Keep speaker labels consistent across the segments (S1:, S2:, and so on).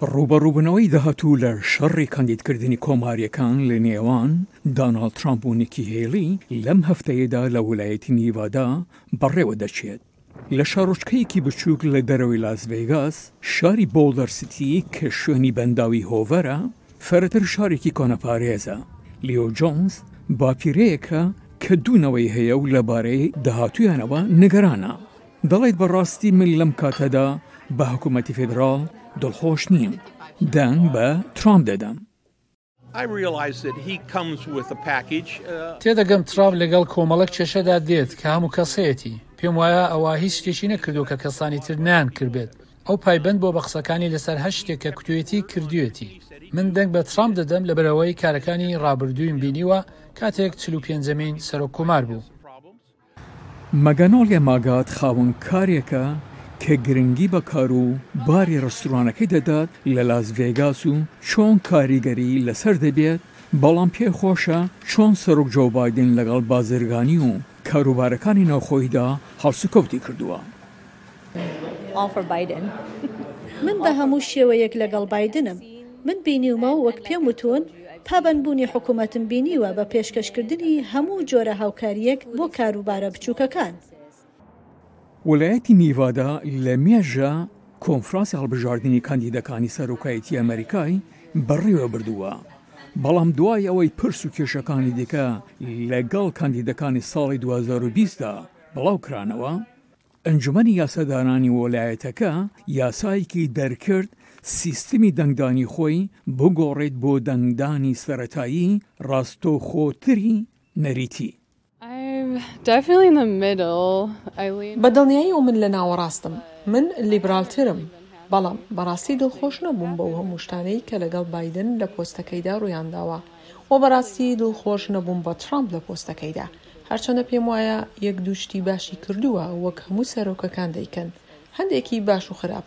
S1: ڕووبەڕووبوونەوەی داهاتوو لە شەڕی کاندیدکردنی کۆمارییەکان لە نێوان داناڵد ترامپ و نیکی هێلی لەم هەفتەیەدا لە ویلایەتی نیڤادا بەڕێوە دەچێت. لە شارۆچکەیەکی بچووک لە دەرەوەی لاس ڤێگاس، شاری بۆڵدەر سیتی کە شوێنی بەنداوی هۆڤەرە، فرەتر شارێکی کۆنەپارێزە، لیۆ جۆنز باپیرەیەکە کە دوو نەوەی هەیە و لەبارەی داهاتوویانەوە نیگەرانە. دەڵێت بەڕاستی من لەم کاتەدا بە حکومەتی فیدراڵ دڵخۆش نیم، دەنگ بە ترامپ دەدەم.
S2: تێدەگەم ترامپ لەگەڵ کۆمەڵەک کێشەدا دێت کە هەموو کەس هەیەتی، پێم وایە ئەوە هیچ شتێکی نەکردووە کە کەسانی تر نەیانکردبێت، ئەو پایبەند بووە بە قسەکانی لەسەر هەر شتێک کە کوتویەتی کردویەتی، من دەنگ بە ترامپ دەدەم لەبەرئەوەی کارەکانی ڕابردوویم بینیوە کاتێک چل و پێنجەمین سەرۆک کۆمار بوو.
S1: مەگەنۆلیا ماگات خاوەن کارێکە کە گرنگی بە کار و باری ڕێستورانەکەی دەدات لە لاس ڤێگاس و چۆن کاریگەری لەسەر دەبێت، بەڵام پێی خۆشە چۆن سەرۆک جۆو بایدن لەگەڵ بازرگانی و کاروبارەکانی ناوخۆیدا هەڵسوکەوتی کردووە.
S3: من بە هەموو شێوەیەک لەگەڵ بایدنم. من بینیومە و وەک پێم وتوون، پابەندبوونی حکومەتم بینیوە بە پێشکەشکردنی هەموو جۆرە هاوکارییەک بۆ کاروبارە بچووکەکان.
S1: وەلایەتی نیڤادا لە مێژە کۆنفرانسی هەڵبژاردنی کاندیدەکانی سەرۆکایەتی ئەمەریکای بەڕێوە بردووە، بەڵام دوای ئەوەی پرس و کێشەکانی دیکە لەگەڵ کاندیدەکانی ساڵی دوو هەزار و بیست دا بڵاو کرانەوە، ئەنجومەنی یاسادانانی وەلایەتەکە یاسایەکی دەرکرد سیستمی دەنگدانی خۆی بگۆڕێت بۆ دەنگدانی سەرەتایی ڕاستەوخۆتری نەریتی.
S4: بە دڵنیایی و من لە ناوەڕاستم. من لیبرالترم. بەڵام بەڕاستی دڵخۆش نەبووم بەو هەموو شتانەی کە لەگەڵ بایدن لە پۆستەکەیدا ڕوویانداوە. وە بەڕاستی دڵخۆش نەبووم بە تڕامپ لە پۆستەکەیدا. هەرچەندە پێم وایە یەک دوو شتی باشی کردووە وەک هەموو سەرۆکەکان دەیکەن، هەندێکی باش و خراپ.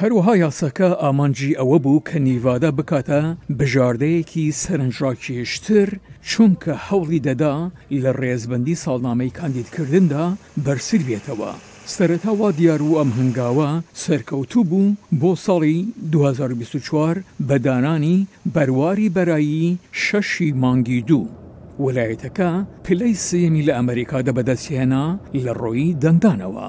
S1: هەروەها یاساکە ئامانجی ئەوە بوو کە نیڤادا بکاتە بژاردەیەکی سەرنجڕاکێشتر، چونکە هەوڵی دەدا لە ڕێزبەندی ساڵنامەی کاندیدکردندا بەرزتر بێتەوە. سەرەتا وا دیار بوو ئەم هەنگاوە سەرکەوتوو بوو بۆ ساڵی دوو هەزار و بیست و چوار بە دانانی بەرواری بەرایی شەش ی مانگی دوو، وەلایەتەکە پلەی سێیەمی لە ئەمەریکادا بەدەستهێنا لە ڕووی دەنگدانەوە.